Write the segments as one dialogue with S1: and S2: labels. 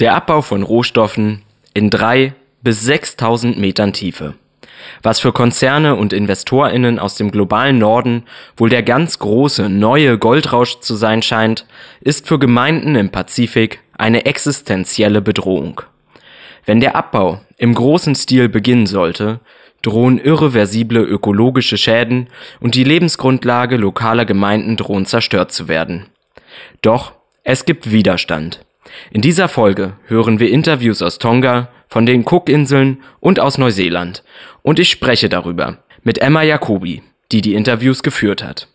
S1: Der Abbau von Rohstoffen in drei bis 6000 Metern Tiefe. Was für Konzerne und InvestorInnen aus dem globalen Norden wohl der ganz große neue Goldrausch zu sein scheint, ist für Gemeinden im Pazifik eine existenzielle Bedrohung. Wenn der Abbau im großen Stil beginnen sollte, drohen irreversible ökologische Schäden und die Lebensgrundlage lokaler Gemeinden drohen zerstört zu werden. Doch es gibt Widerstand. In dieser Folge hören wir Interviews aus Tonga, von den Cookinseln und aus Neuseeland. Und ich spreche darüber mit Emma Jacobi, die die Interviews geführt hat.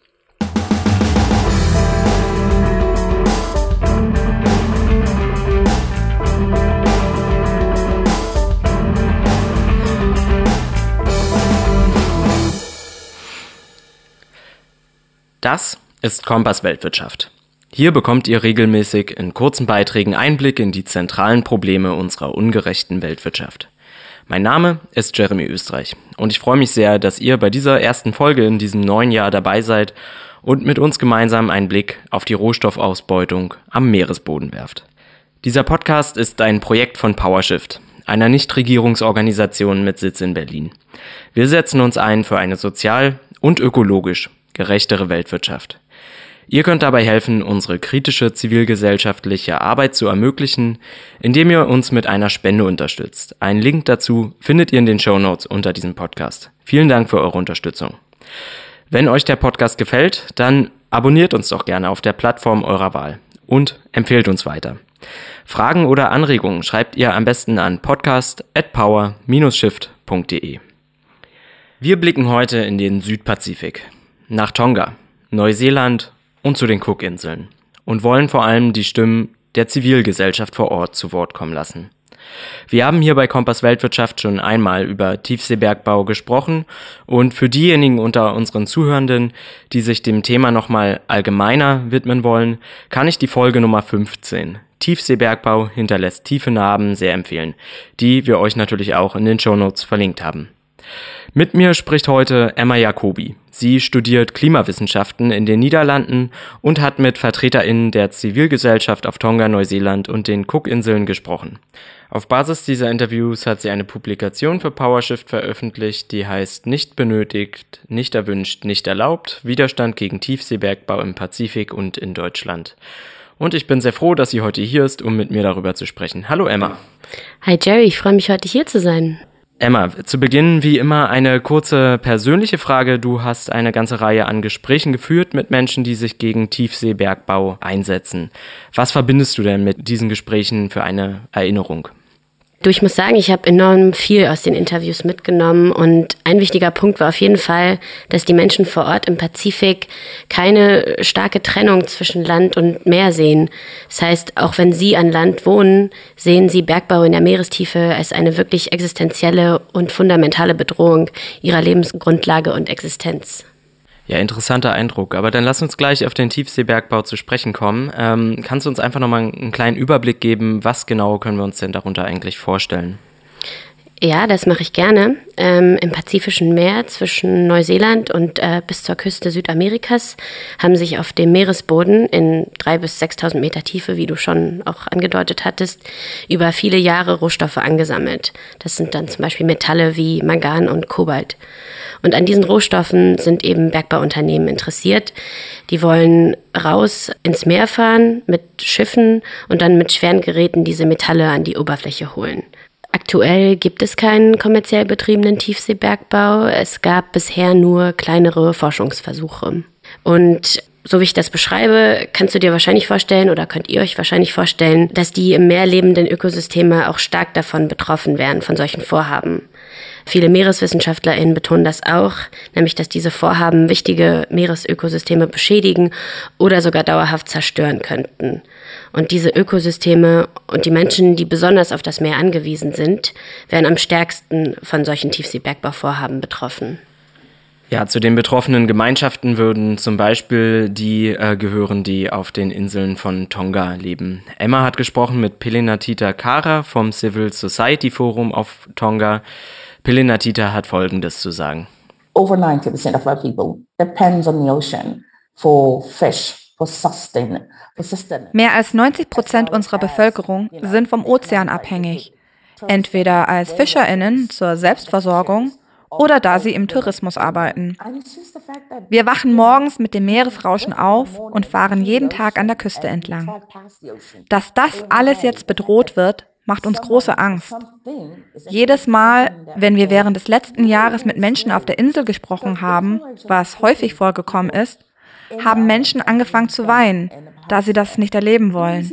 S1: Das ist Kompass Weltwirtschaft. Hier bekommt ihr regelmäßig in kurzen Beiträgen Einblick in die zentralen Probleme unserer ungerechten Weltwirtschaft. Mein Name ist Jeremy Österreich und ich freue mich sehr, dass ihr bei dieser ersten Folge in diesem neuen Jahr dabei seid und mit uns gemeinsam einen Blick auf die Rohstoffausbeutung am Meeresboden werft. Dieser Podcast ist ein Projekt von PowerShift, einer Nichtregierungsorganisation mit Sitz in Berlin. Wir setzen uns ein für eine sozial und ökologisch gerechtere Weltwirtschaft. Ihr könnt dabei helfen, unsere kritische zivilgesellschaftliche Arbeit zu ermöglichen, indem ihr uns mit einer Spende unterstützt. Einen Link dazu findet ihr in den Show Notes unter diesem Podcast. Vielen Dank für eure Unterstützung. Wenn euch der Podcast gefällt, dann abonniert uns doch gerne auf der Plattform eurer Wahl und empfehlt uns weiter. Fragen oder Anregungen schreibt ihr am besten an podcast at power-shift.de. Wir blicken heute in den Südpazifik nach Tonga, Neuseeland und zu den Cookinseln und wollen vor allem die Stimmen der Zivilgesellschaft vor Ort zu Wort kommen lassen. Wir haben hier bei Kompass Weltwirtschaft schon einmal über Tiefseebergbau gesprochen und für diejenigen unter unseren Zuhörenden, die sich dem Thema nochmal allgemeiner widmen wollen, kann ich die Folge Nummer 15 Tiefseebergbau hinterlässt tiefe Narben sehr empfehlen, die wir euch natürlich auch in den Shownotes verlinkt haben. Mit mir spricht heute Emma Jacobi. Sie studiert Klimawissenschaften in den Niederlanden und hat mit VertreterInnen der Zivilgesellschaft auf Tonga, Neuseeland und den Cookinseln gesprochen. Auf Basis dieser Interviews hat sie eine Publikation für PowerShift veröffentlicht, die heißt Nicht benötigt, nicht erwünscht, nicht erlaubt, Widerstand gegen Tiefseebergbau im Pazifik und in Deutschland. Und ich bin sehr froh, dass sie heute hier ist, um mit mir darüber zu sprechen. Hallo Emma.
S2: Hi Jerry, ich freue mich heute hier zu sein.
S1: Emma, zu Beginn wie immer eine kurze persönliche Frage. Du hast eine ganze Reihe an Gesprächen geführt mit Menschen, die sich gegen Tiefseebergbau einsetzen. Was verbindest du denn mit diesen Gesprächen für eine Erinnerung?
S2: Du, ich muss sagen, ich habe enorm viel aus den Interviews mitgenommen und ein wichtiger Punkt war auf jeden Fall, dass die Menschen vor Ort im Pazifik keine starke Trennung zwischen Land und Meer sehen. Das heißt, auch wenn sie an Land wohnen, sehen sie Bergbau in der Meerestiefe als eine wirklich existenzielle und fundamentale Bedrohung ihrer Lebensgrundlage und Existenz.
S1: Ja, interessanter Eindruck. Aber dann lass uns gleich auf den Tiefseebergbau zu sprechen kommen. Ähm, kannst du uns einfach nochmal einen kleinen Überblick geben, was genau können wir uns denn darunter eigentlich vorstellen?
S2: Ja, das mache ich gerne. Ähm, Im Pazifischen Meer zwischen Neuseeland und äh, bis zur Küste Südamerikas haben sich auf dem Meeresboden in drei bis 6.000 Meter Tiefe, wie du schon auch angedeutet hattest, über viele Jahre Rohstoffe angesammelt. Das sind dann zum Beispiel Metalle wie Mangan und Kobalt. Und an diesen Rohstoffen sind eben Bergbauunternehmen interessiert. Die wollen raus ins Meer fahren mit Schiffen und dann mit schweren Geräten diese Metalle an die Oberfläche holen. Aktuell gibt es keinen kommerziell betriebenen Tiefseebergbau. Es gab bisher nur kleinere Forschungsversuche. Und so wie ich das beschreibe, kannst du dir wahrscheinlich vorstellen oder könnt ihr euch wahrscheinlich vorstellen, dass die im Meer lebenden Ökosysteme auch stark davon betroffen wären, von solchen Vorhaben. Viele MeereswissenschaftlerInnen betonen das auch, nämlich dass diese Vorhaben wichtige Meeresökosysteme beschädigen oder sogar dauerhaft zerstören könnten. Und diese Ökosysteme und die Menschen, die besonders auf das Meer angewiesen sind, werden am stärksten von solchen Tiefseebergbauvorhaben betroffen.
S1: Ja, zu den betroffenen Gemeinschaften würden zum Beispiel die äh, gehören, die auf den Inseln von Tonga leben. Emma hat gesprochen mit Pelenatita Kara vom Civil Society Forum auf Tonga. Pelenatita hat Folgendes zu sagen.
S3: Over 90% of our people depends on the ocean for fish Mehr als 90 Prozent unserer Bevölkerung sind vom Ozean abhängig, entweder als Fischerinnen zur Selbstversorgung oder da sie im Tourismus arbeiten. Wir wachen morgens mit dem Meeresrauschen auf und fahren jeden Tag an der Küste entlang. Dass das alles jetzt bedroht wird, macht uns große Angst. Jedes Mal, wenn wir während des letzten Jahres mit Menschen auf der Insel gesprochen haben, was häufig vorgekommen ist, haben Menschen angefangen zu weinen, da sie das nicht erleben wollen.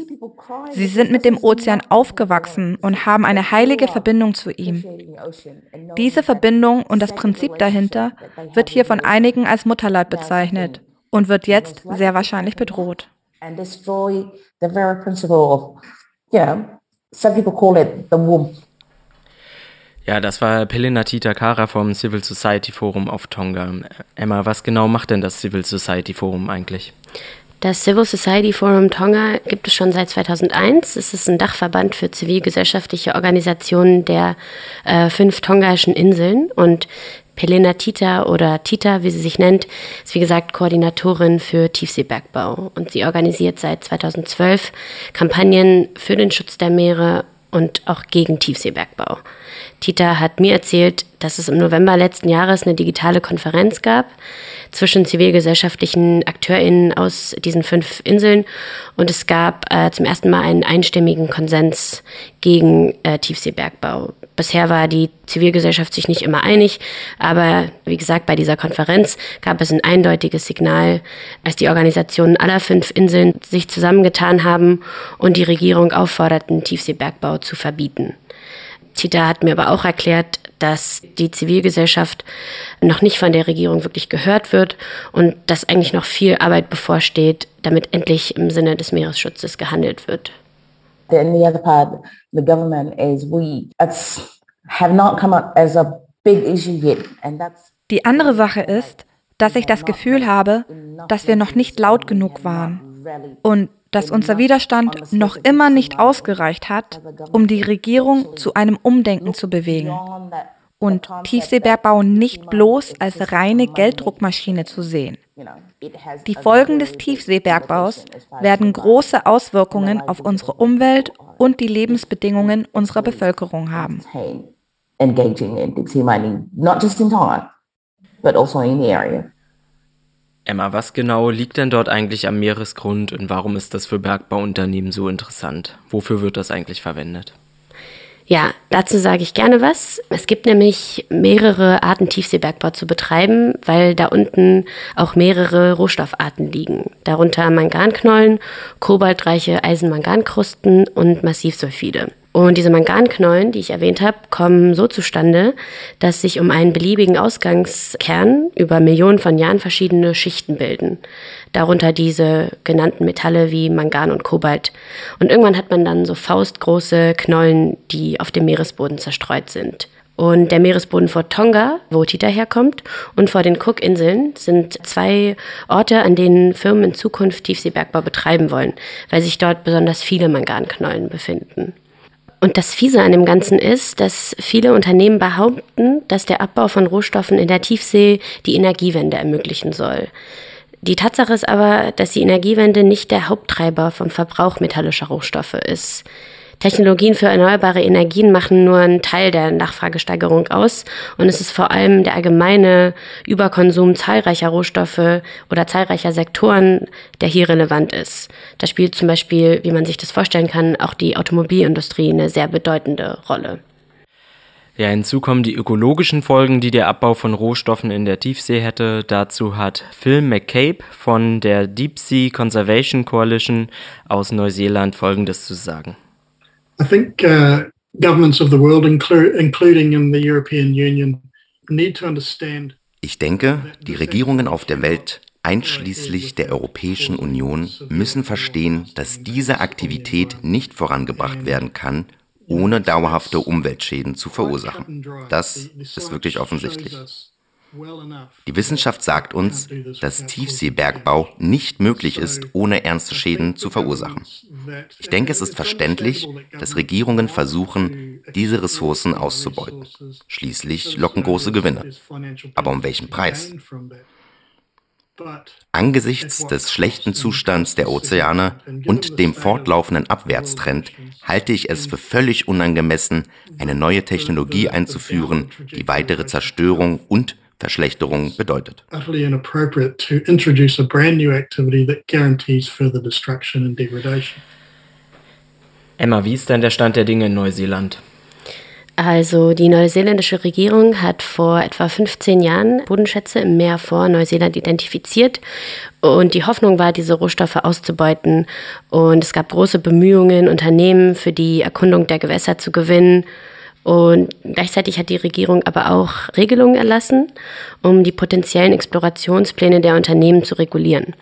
S3: Sie sind mit dem Ozean aufgewachsen und haben eine heilige Verbindung zu ihm. Diese Verbindung und das Prinzip dahinter wird hier von einigen als Mutterleib bezeichnet und wird jetzt sehr wahrscheinlich bedroht.
S1: Ja, das war Pelina Titakara vom Civil Society Forum auf Tonga. Emma, was genau macht denn das Civil Society Forum eigentlich?
S2: Das Civil Society Forum Tonga gibt es schon seit 2001. Es ist ein Dachverband für zivilgesellschaftliche Organisationen der äh, fünf tongaischen Inseln und Pelena Tita oder Tita, wie sie sich nennt, ist wie gesagt Koordinatorin für Tiefseebergbau und sie organisiert seit 2012 Kampagnen für den Schutz der Meere und auch gegen Tiefseebergbau. Tita hat mir erzählt, dass es im November letzten Jahres eine digitale Konferenz gab zwischen zivilgesellschaftlichen AkteurInnen aus diesen fünf Inseln und es gab äh, zum ersten Mal einen einstimmigen Konsens gegen äh, Tiefseebergbau. Bisher war die Zivilgesellschaft sich nicht immer einig, aber wie gesagt, bei dieser Konferenz gab es ein eindeutiges Signal, als die Organisationen aller fünf Inseln sich zusammengetan haben und die Regierung aufforderten, Tiefseebergbau zu verbieten. Tita hat mir aber auch erklärt, dass die Zivilgesellschaft noch nicht von der Regierung wirklich gehört wird und dass eigentlich noch viel Arbeit bevorsteht, damit endlich im Sinne des Meeresschutzes gehandelt wird.
S3: Then the other part, the government is we have not come up as a big issue yet, and that's die andere Sache ist, dass ich das Gefühl habe, dass wir noch nicht laut genug waren und dass unser Widerstand noch immer nicht ausgereicht hat, um die Regierung zu einem Umdenken zu bewegen und Tiefseebergbau nicht bloß als reine Gelddruckmaschine zu sehen. Die Folgen des Tiefseebergbaus werden große Auswirkungen auf unsere Umwelt und die Lebensbedingungen unserer Bevölkerung haben.
S1: Emma, was genau liegt denn dort eigentlich am Meeresgrund und warum ist das für Bergbauunternehmen so interessant? Wofür wird das eigentlich verwendet?
S2: Ja, dazu sage ich gerne was. Es gibt nämlich mehrere Arten Tiefseebergbau zu betreiben, weil da unten auch mehrere Rohstoffarten liegen. Darunter Manganknollen, kobaltreiche Eisenmangankrusten und Massivsulfide. Und diese Manganknollen, die ich erwähnt habe, kommen so zustande, dass sich um einen beliebigen Ausgangskern über Millionen von Jahren verschiedene Schichten bilden. Darunter diese genannten Metalle wie Mangan und Kobalt. Und irgendwann hat man dann so faustgroße Knollen, die auf dem Meeresboden zerstreut sind. Und der Meeresboden vor Tonga, wo Tita herkommt, und vor den Cook-Inseln sind zwei Orte, an denen Firmen in Zukunft Tiefseebergbau betreiben wollen, weil sich dort besonders viele Manganknollen befinden. Und das Fiese an dem Ganzen ist, dass viele Unternehmen behaupten, dass der Abbau von Rohstoffen in der Tiefsee die Energiewende ermöglichen soll. Die Tatsache ist aber, dass die Energiewende nicht der Haupttreiber vom Verbrauch metallischer Rohstoffe ist. Technologien für erneuerbare Energien machen nur einen Teil der Nachfragesteigerung aus und es ist vor allem der allgemeine Überkonsum zahlreicher Rohstoffe oder zahlreicher Sektoren, der hier relevant ist. Da spielt zum Beispiel, wie man sich das vorstellen kann, auch die Automobilindustrie eine sehr bedeutende Rolle.
S1: Ja, hinzu kommen die ökologischen Folgen, die der Abbau von Rohstoffen in der Tiefsee hätte. Dazu hat Phil McCabe von der Deep Sea Conservation Coalition aus Neuseeland Folgendes zu sagen. I think uh, governments of the world, including in the European Union, need to understand. Ich denke, die Regierungen auf der Welt, einschließlich der Europäischen Union, müssen verstehen, dass diese Aktivität nicht vorangebracht werden kann, ohne dauerhafte Umweltschäden zu verursachen. Das ist wirklich offensichtlich. Die Wissenschaft sagt uns, dass Tiefseebergbau nicht möglich ist, ohne ernste Schäden zu verursachen. Ich denke, es ist verständlich, dass Regierungen versuchen, diese Ressourcen auszubeuten. Schließlich locken große Gewinne. Aber um welchen Preis?
S4: Angesichts des schlechten Zustands der Ozeane und dem fortlaufenden Abwärtstrend halte ich es für völlig unangemessen, eine neue Technologie einzuführen, die weitere Zerstörung und Verschlechterung bedeutet.
S1: Emma, wie ist denn der Stand der Dinge in Neuseeland?
S2: Also die neuseeländische Regierung hat vor etwa 15 Jahren Bodenschätze im Meer vor Neuseeland identifiziert und die Hoffnung war, diese Rohstoffe auszubeuten. Und es gab große Bemühungen, Unternehmen für die Erkundung der Gewässer zu gewinnen. Und gleichzeitig hat die Regierung aber auch Regelungen erlassen, um die potenziellen Explorationspläne der Unternehmen zu regulieren.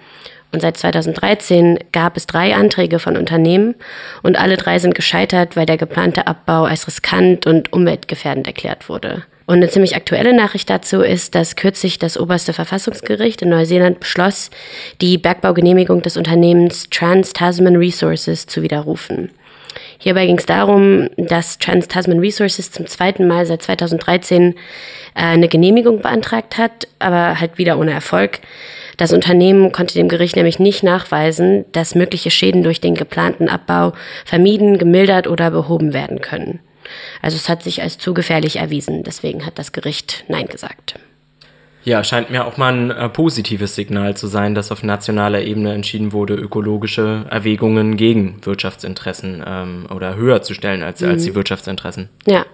S2: Und seit 2013 gab es drei Anträge von Unternehmen und alle drei sind gescheitert, weil der geplante Abbau als riskant und umweltgefährdend erklärt wurde. Und eine ziemlich aktuelle Nachricht dazu ist, dass kürzlich das oberste Verfassungsgericht in Neuseeland beschloss, die Bergbaugenehmigung des Unternehmens Trans-Tasman Resources zu widerrufen. Hierbei ging es darum, dass Trans-Tasman Resources zum zweiten Mal seit 2013 äh, eine Genehmigung beantragt hat, aber halt wieder ohne Erfolg. Das Unternehmen konnte dem Gericht nämlich nicht nachweisen, dass mögliche Schäden durch den geplanten Abbau vermieden, gemildert oder behoben werden können. Also es hat sich als zu gefährlich erwiesen. Deswegen hat das Gericht Nein gesagt.
S1: Ja, scheint mir auch mal ein äh, positives Signal zu sein, dass auf nationaler Ebene entschieden wurde, ökologische Erwägungen gegen Wirtschaftsinteressen ähm, oder höher zu stellen als, mhm. als die Wirtschaftsinteressen.
S2: Ja,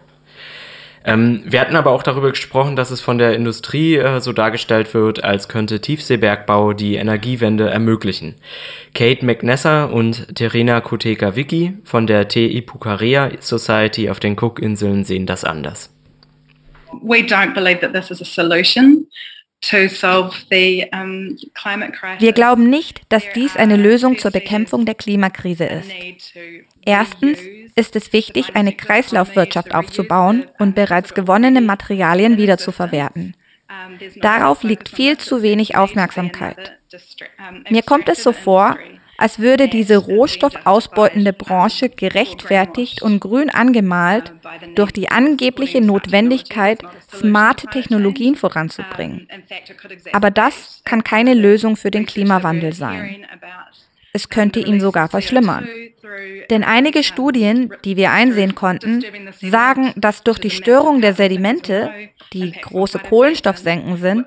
S1: ähm, wir hatten aber auch darüber gesprochen, dass es von der Industrie äh, so dargestellt wird, als könnte Tiefseebergbau die Energiewende ermöglichen. Kate McNesser und Terena Kuteka-Wicki von der TI Pukarea Society auf den Cookinseln sehen das anders. We don't believe that this is a solution.
S3: Wir glauben nicht, dass dies eine Lösung zur Bekämpfung der Klimakrise ist. Erstens ist es wichtig, eine Kreislaufwirtschaft aufzubauen und bereits gewonnene Materialien wiederzuverwerten. Darauf liegt viel zu wenig Aufmerksamkeit. Mir kommt es so vor, als würde diese rohstoffausbeutende Branche gerechtfertigt und grün angemalt durch die angebliche Notwendigkeit, smarte Technologien voranzubringen. Aber das kann keine Lösung für den Klimawandel sein. Es könnte ihn sogar verschlimmern. Denn einige Studien, die wir einsehen konnten, sagen, dass durch die Störung der Sedimente, die große Kohlenstoffsenken sind,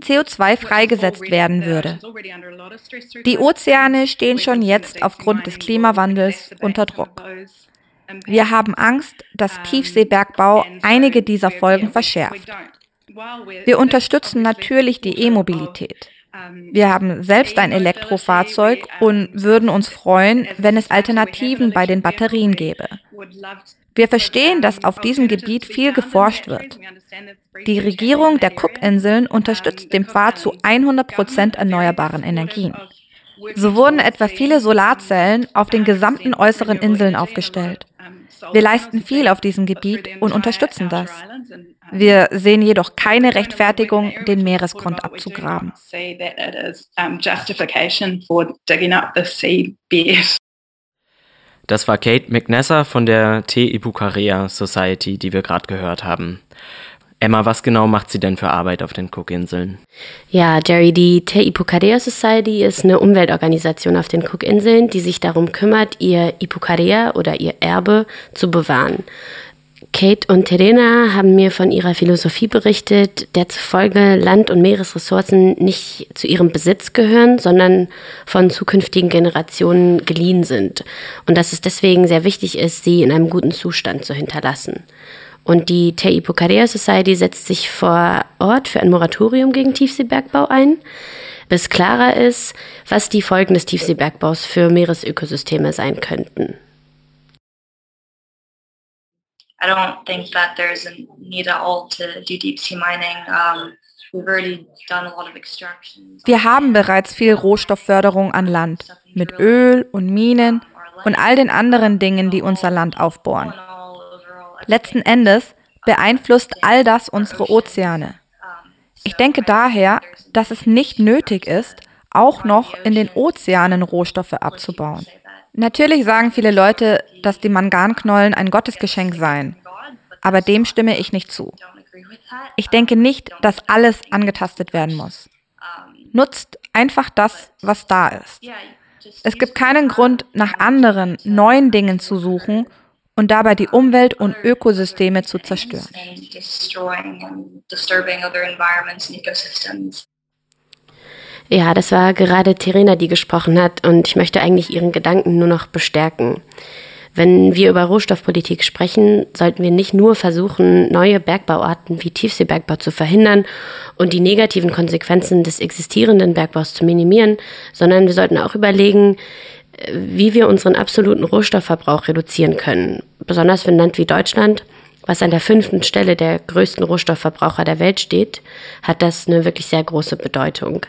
S3: CO2 freigesetzt werden würde. Die Ozeane stehen schon jetzt aufgrund des Klimawandels unter Druck. Wir haben Angst, dass Tiefseebergbau einige dieser Folgen verschärft. Wir unterstützen natürlich die E-Mobilität. Wir haben selbst ein Elektrofahrzeug und würden uns freuen, wenn es Alternativen bei den Batterien gäbe. Wir verstehen, dass auf diesem Gebiet viel geforscht wird. Die Regierung der Cookinseln unterstützt den Pfad zu 100 Prozent erneuerbaren Energien. So wurden etwa viele Solarzellen auf den gesamten äußeren Inseln aufgestellt. Wir leisten viel auf diesem Gebiet und unterstützen das. Wir sehen jedoch keine Rechtfertigung, den Meeresgrund abzugraben.
S1: Das war Kate McNesser von der Te Ipucarea Society, die wir gerade gehört haben. Emma, was genau macht sie denn für Arbeit auf den Cookinseln?
S2: Ja, Jerry, die Te Ipucarea Society ist eine Umweltorganisation auf den Cookinseln, die sich darum kümmert, ihr Ipucarea oder ihr Erbe zu bewahren. Kate und Terena haben mir von ihrer Philosophie berichtet, der zufolge Land- und Meeresressourcen nicht zu ihrem Besitz gehören, sondern von zukünftigen Generationen geliehen sind. Und dass es deswegen sehr wichtig ist, sie in einem guten Zustand zu hinterlassen. Und die Te Society setzt sich vor Ort für ein Moratorium gegen Tiefseebergbau ein, bis klarer ist, was die Folgen des Tiefseebergbaus für Meeresökosysteme sein könnten. I don't think that there's a need at all to do deep sea mining. Um,
S3: wir haben bereits viel Rohstoffförderung an Land mit Öl und Minen und all den anderen Dingen, die unser Land aufbohren. Letzten Endes beeinflusst all das unsere Ozeane. Ich denke daher, dass es nicht nötig ist, auch noch in den Ozeanen Rohstoffe abzubauen. Natürlich sagen viele Leute, dass die Manganknollen ein Gottesgeschenk seien, aber dem stimme ich nicht zu. Ich denke nicht, dass alles angetastet werden muss. Nutzt einfach das, was da ist. Es gibt keinen Grund, nach anderen, neuen Dingen zu suchen und dabei die Umwelt und Ökosysteme zu zerstören.
S2: Ja, das war gerade Terena, die gesprochen hat und ich möchte eigentlich ihren Gedanken nur noch bestärken. Wenn wir über Rohstoffpolitik sprechen, sollten wir nicht nur versuchen, neue Bergbauarten wie Tiefseebergbau zu verhindern und die negativen Konsequenzen des existierenden Bergbaus zu minimieren, sondern wir sollten auch überlegen, wie wir unseren absoluten Rohstoffverbrauch reduzieren können. Besonders für ein Land wie Deutschland, was an der fünften Stelle der größten Rohstoffverbraucher der Welt steht, hat das eine wirklich sehr große Bedeutung.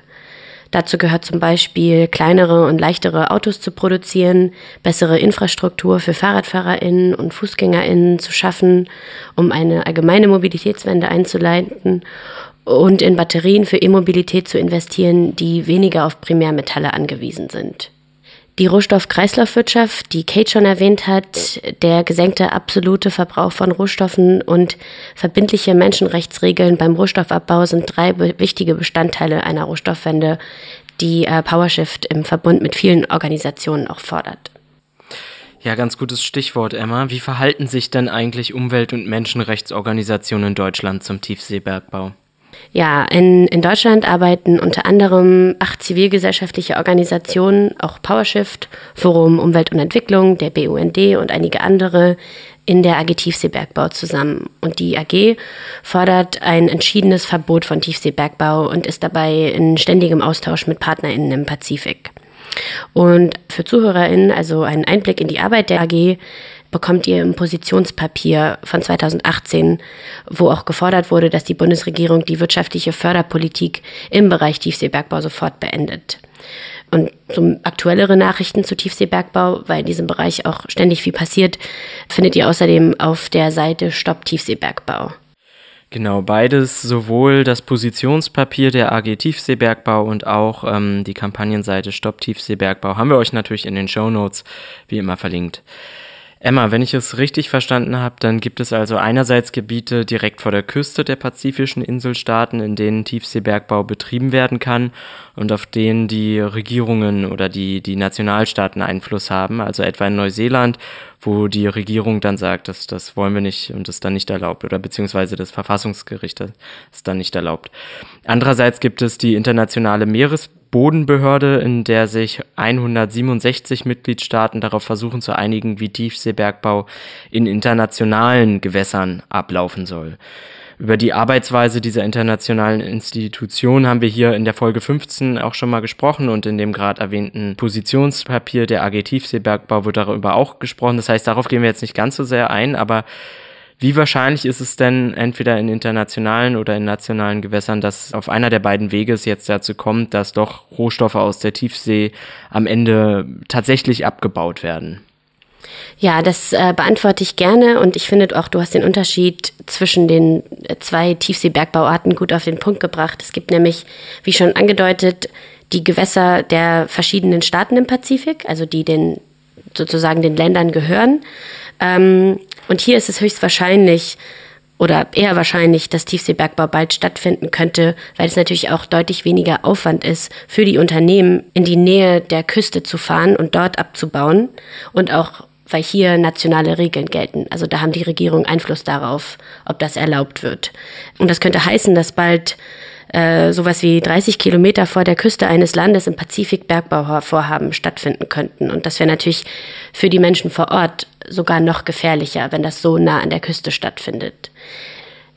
S2: Dazu gehört zum Beispiel, kleinere und leichtere Autos zu produzieren, bessere Infrastruktur für FahrradfahrerInnen und FußgängerInnen zu schaffen, um eine allgemeine Mobilitätswende einzuleiten und in Batterien für E-Mobilität zu investieren, die weniger auf Primärmetalle angewiesen sind. Die Rohstoff-Kreislaufwirtschaft, die Kate schon erwähnt hat, der gesenkte absolute Verbrauch von Rohstoffen und verbindliche Menschenrechtsregeln beim Rohstoffabbau sind drei wichtige Bestandteile einer Rohstoffwende, die äh, PowerShift im Verbund mit vielen Organisationen auch fordert.
S1: Ja, ganz gutes Stichwort, Emma. Wie verhalten sich denn eigentlich Umwelt- und Menschenrechtsorganisationen in Deutschland zum Tiefseebergbau?
S2: Ja, in, in Deutschland arbeiten unter anderem acht zivilgesellschaftliche Organisationen, auch PowerShift, Forum Umwelt und Entwicklung, der BUND und einige andere in der AG Tiefseebergbau zusammen. Und die AG fordert ein entschiedenes Verbot von Tiefseebergbau und ist dabei in ständigem Austausch mit PartnerInnen im Pazifik. Und für ZuhörerInnen, also einen Einblick in die Arbeit der AG, bekommt ihr im Positionspapier von 2018, wo auch gefordert wurde, dass die Bundesregierung die wirtschaftliche Förderpolitik im Bereich Tiefseebergbau sofort beendet. Und zum aktuellere Nachrichten zu Tiefseebergbau, weil in diesem Bereich auch ständig viel passiert, findet ihr außerdem auf der Seite Stopp Tiefseebergbau.
S1: Genau, beides, sowohl das Positionspapier der AG Tiefseebergbau und auch ähm, die Kampagnenseite Stopp Tiefseebergbau haben wir euch natürlich in den Show Notes wie immer verlinkt. Emma, wenn ich es richtig verstanden habe, dann gibt es also einerseits Gebiete direkt vor der Küste der pazifischen Inselstaaten, in denen Tiefseebergbau betrieben werden kann und auf denen die Regierungen oder die, die Nationalstaaten Einfluss haben, also etwa in Neuseeland, wo die Regierung dann sagt, dass das wollen wir nicht und das dann nicht erlaubt oder beziehungsweise das Verfassungsgericht ist dann nicht erlaubt. Andererseits gibt es die internationale Meeres Bodenbehörde, in der sich 167 Mitgliedstaaten darauf versuchen zu einigen, wie Tiefseebergbau in internationalen Gewässern ablaufen soll. Über die Arbeitsweise dieser internationalen Institution haben wir hier in der Folge 15 auch schon mal gesprochen und in dem gerade erwähnten Positionspapier der AG Tiefseebergbau wird darüber auch gesprochen. Das heißt, darauf gehen wir jetzt nicht ganz so sehr ein, aber wie wahrscheinlich ist es denn entweder in internationalen oder in nationalen Gewässern, dass auf einer der beiden Wege es jetzt dazu kommt, dass doch Rohstoffe aus der Tiefsee am Ende tatsächlich abgebaut werden?
S2: Ja, das äh, beantworte ich gerne und ich finde auch, du hast den Unterschied zwischen den zwei Tiefseebergbauarten gut auf den Punkt gebracht. Es gibt nämlich, wie schon angedeutet, die Gewässer der verschiedenen Staaten im Pazifik, also die den sozusagen den Ländern gehören. Ähm, und hier ist es höchstwahrscheinlich oder eher wahrscheinlich, dass Tiefseebergbau bald stattfinden könnte, weil es natürlich auch deutlich weniger Aufwand ist, für die Unternehmen in die Nähe der Küste zu fahren und dort abzubauen und auch weil hier nationale Regeln gelten. Also da haben die Regierungen Einfluss darauf, ob das erlaubt wird. Und das könnte heißen, dass bald äh, sowas wie 30 Kilometer vor der Küste eines Landes im Pazifik Bergbauvorhaben stattfinden könnten. Und das wäre natürlich für die Menschen vor Ort sogar noch gefährlicher, wenn das so nah an der Küste stattfindet.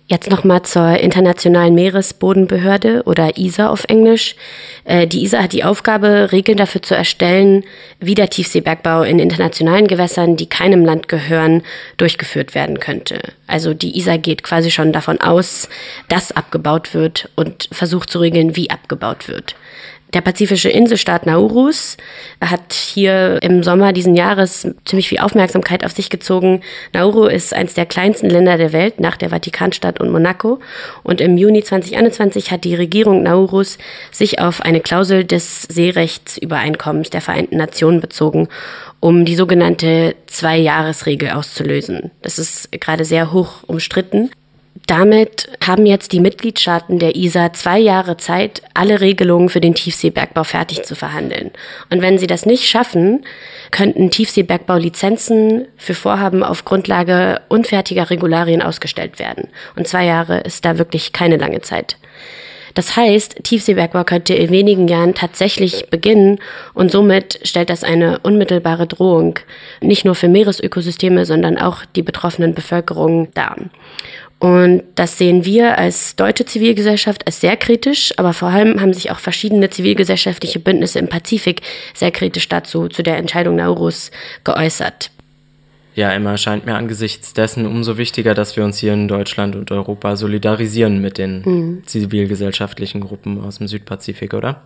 S2: Jetzt nochmal zur Internationalen Meeresbodenbehörde oder ISA auf Englisch. Äh, die ISA hat die Aufgabe, Regeln dafür zu erstellen, wie der Tiefseebergbau in internationalen Gewässern, die keinem Land gehören, durchgeführt werden könnte. Also die ISA geht quasi schon davon aus, dass abgebaut wird und versucht zu regeln, wie abgebaut wird. Der pazifische Inselstaat Naurus hat hier im Sommer diesen Jahres ziemlich viel Aufmerksamkeit auf sich gezogen. Nauru ist eines der kleinsten Länder der Welt nach der Vatikanstadt und Monaco. Und im Juni 2021 hat die Regierung Naurus sich auf eine Klausel des Seerechtsübereinkommens der Vereinten Nationen bezogen, um die sogenannte Zwei-Jahres-Regel auszulösen. Das ist gerade sehr hoch umstritten. Damit haben jetzt die Mitgliedstaaten der ISA zwei Jahre Zeit, alle Regelungen für den Tiefseebergbau fertig zu verhandeln. Und wenn sie das nicht schaffen, könnten Tiefseebergbaulizenzen für Vorhaben auf Grundlage unfertiger Regularien ausgestellt werden. Und zwei Jahre ist da wirklich keine lange Zeit. Das heißt, Tiefseebergbau könnte in wenigen Jahren tatsächlich beginnen und somit stellt das eine unmittelbare Drohung, nicht nur für Meeresökosysteme, sondern auch die betroffenen Bevölkerung dar. Und das sehen wir als deutsche Zivilgesellschaft als sehr kritisch, aber vor allem haben sich auch verschiedene zivilgesellschaftliche Bündnisse im Pazifik sehr kritisch dazu, zu der Entscheidung Naurus geäußert.
S1: Ja, Emma, scheint mir angesichts dessen umso wichtiger, dass wir uns hier in Deutschland und Europa solidarisieren mit den mhm. zivilgesellschaftlichen Gruppen aus dem Südpazifik, oder?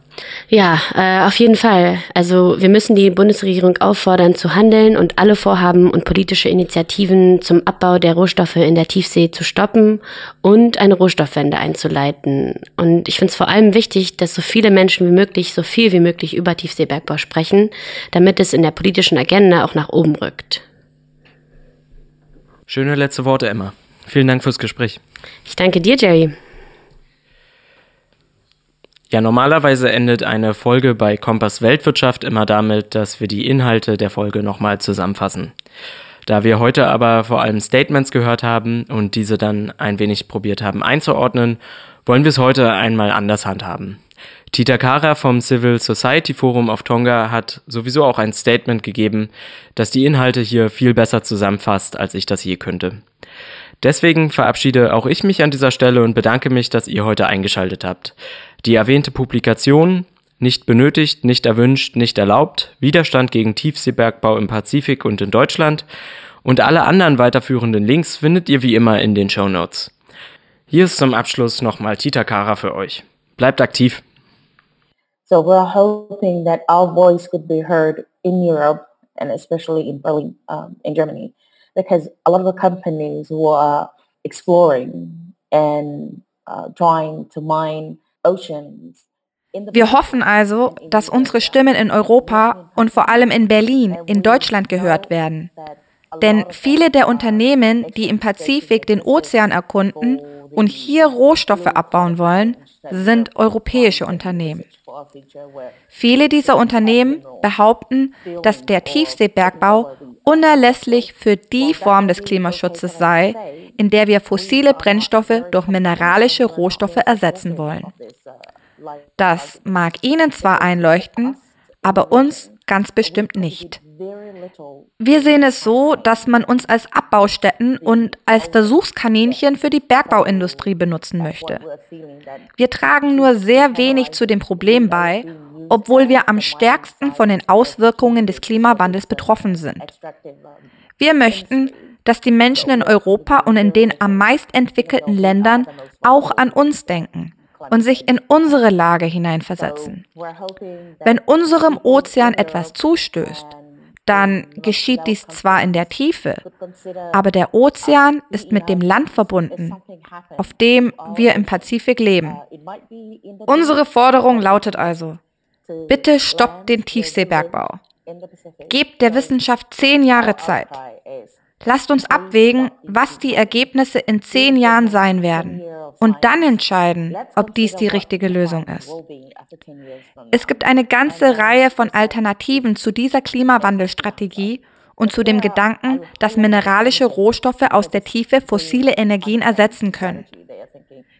S2: Ja, äh, auf jeden Fall. Also wir müssen die Bundesregierung auffordern zu handeln und alle Vorhaben und politische Initiativen zum Abbau der Rohstoffe in der Tiefsee zu stoppen und eine Rohstoffwende einzuleiten. Und ich finde es vor allem wichtig, dass so viele Menschen wie möglich so viel wie möglich über Tiefseebergbau sprechen, damit es in der politischen Agenda auch nach oben rückt.
S1: Schöne letzte Worte, Emma. Vielen Dank fürs Gespräch.
S2: Ich danke dir, Jerry.
S1: Ja, normalerweise endet eine Folge bei Kompass Weltwirtschaft immer damit, dass wir die Inhalte der Folge nochmal zusammenfassen. Da wir heute aber vor allem Statements gehört haben und diese dann ein wenig probiert haben einzuordnen, wollen wir es heute einmal anders handhaben. Tita Kara vom Civil Society Forum auf Tonga hat sowieso auch ein Statement gegeben, das die Inhalte hier viel besser zusammenfasst, als ich das je könnte. Deswegen verabschiede auch ich mich an dieser Stelle und bedanke mich, dass ihr heute eingeschaltet habt. Die erwähnte Publikation nicht benötigt, nicht erwünscht, nicht erlaubt, Widerstand gegen Tiefseebergbau im Pazifik und in Deutschland und alle anderen weiterführenden Links findet ihr wie immer in den Show Notes. Hier ist zum Abschluss nochmal Tita Kara für euch. Bleibt aktiv!
S5: So we're hoping that our voice could be heard in Europe and especially in Berlin, um, in Germany, because a lot of the companies were exploring and uh, trying to mine oceans.
S3: Wir hoffen also, dass unsere Stimmen in Europa und vor allem in Berlin, in Deutschland gehört werden. Denn viele der Unternehmen, die im Pazifik den Ozean erkunden und hier Rohstoffe abbauen wollen, sind europäische Unternehmen. Viele dieser Unternehmen behaupten, dass der Tiefseebergbau unerlässlich für die Form des Klimaschutzes sei, in der wir fossile Brennstoffe durch mineralische Rohstoffe ersetzen wollen. Das mag Ihnen zwar einleuchten, aber uns ganz bestimmt nicht. Wir sehen es so, dass man uns als Abbaustätten und als Versuchskaninchen für die Bergbauindustrie benutzen möchte. Wir tragen nur sehr wenig zu dem Problem bei, obwohl wir am stärksten von den Auswirkungen des Klimawandels betroffen sind. Wir möchten, dass die Menschen in Europa und in den am meist entwickelten Ländern auch an uns denken und sich in unsere Lage hineinversetzen. Wenn unserem Ozean etwas zustößt, dann geschieht dies zwar in der Tiefe, aber der Ozean ist mit dem Land verbunden, auf dem wir im Pazifik leben. Unsere Forderung lautet also, bitte stoppt den Tiefseebergbau. Gebt der Wissenschaft zehn Jahre Zeit. Lasst uns abwägen, was die Ergebnisse in zehn Jahren sein werden und dann entscheiden, ob dies die richtige Lösung ist. Es gibt eine ganze Reihe von Alternativen zu dieser Klimawandelstrategie und zu dem Gedanken, dass mineralische Rohstoffe aus der Tiefe fossile Energien ersetzen können.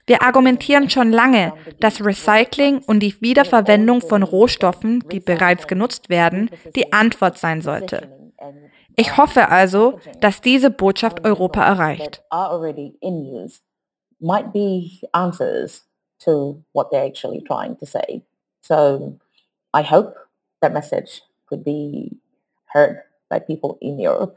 S3: Wir argumentieren schon lange, dass Recycling und die Wiederverwendung von Rohstoffen, die bereits genutzt werden, die Antwort sein sollte. Ich hoffe also, dass diese Botschaft Europa erreicht.
S5: heard by people in Europe.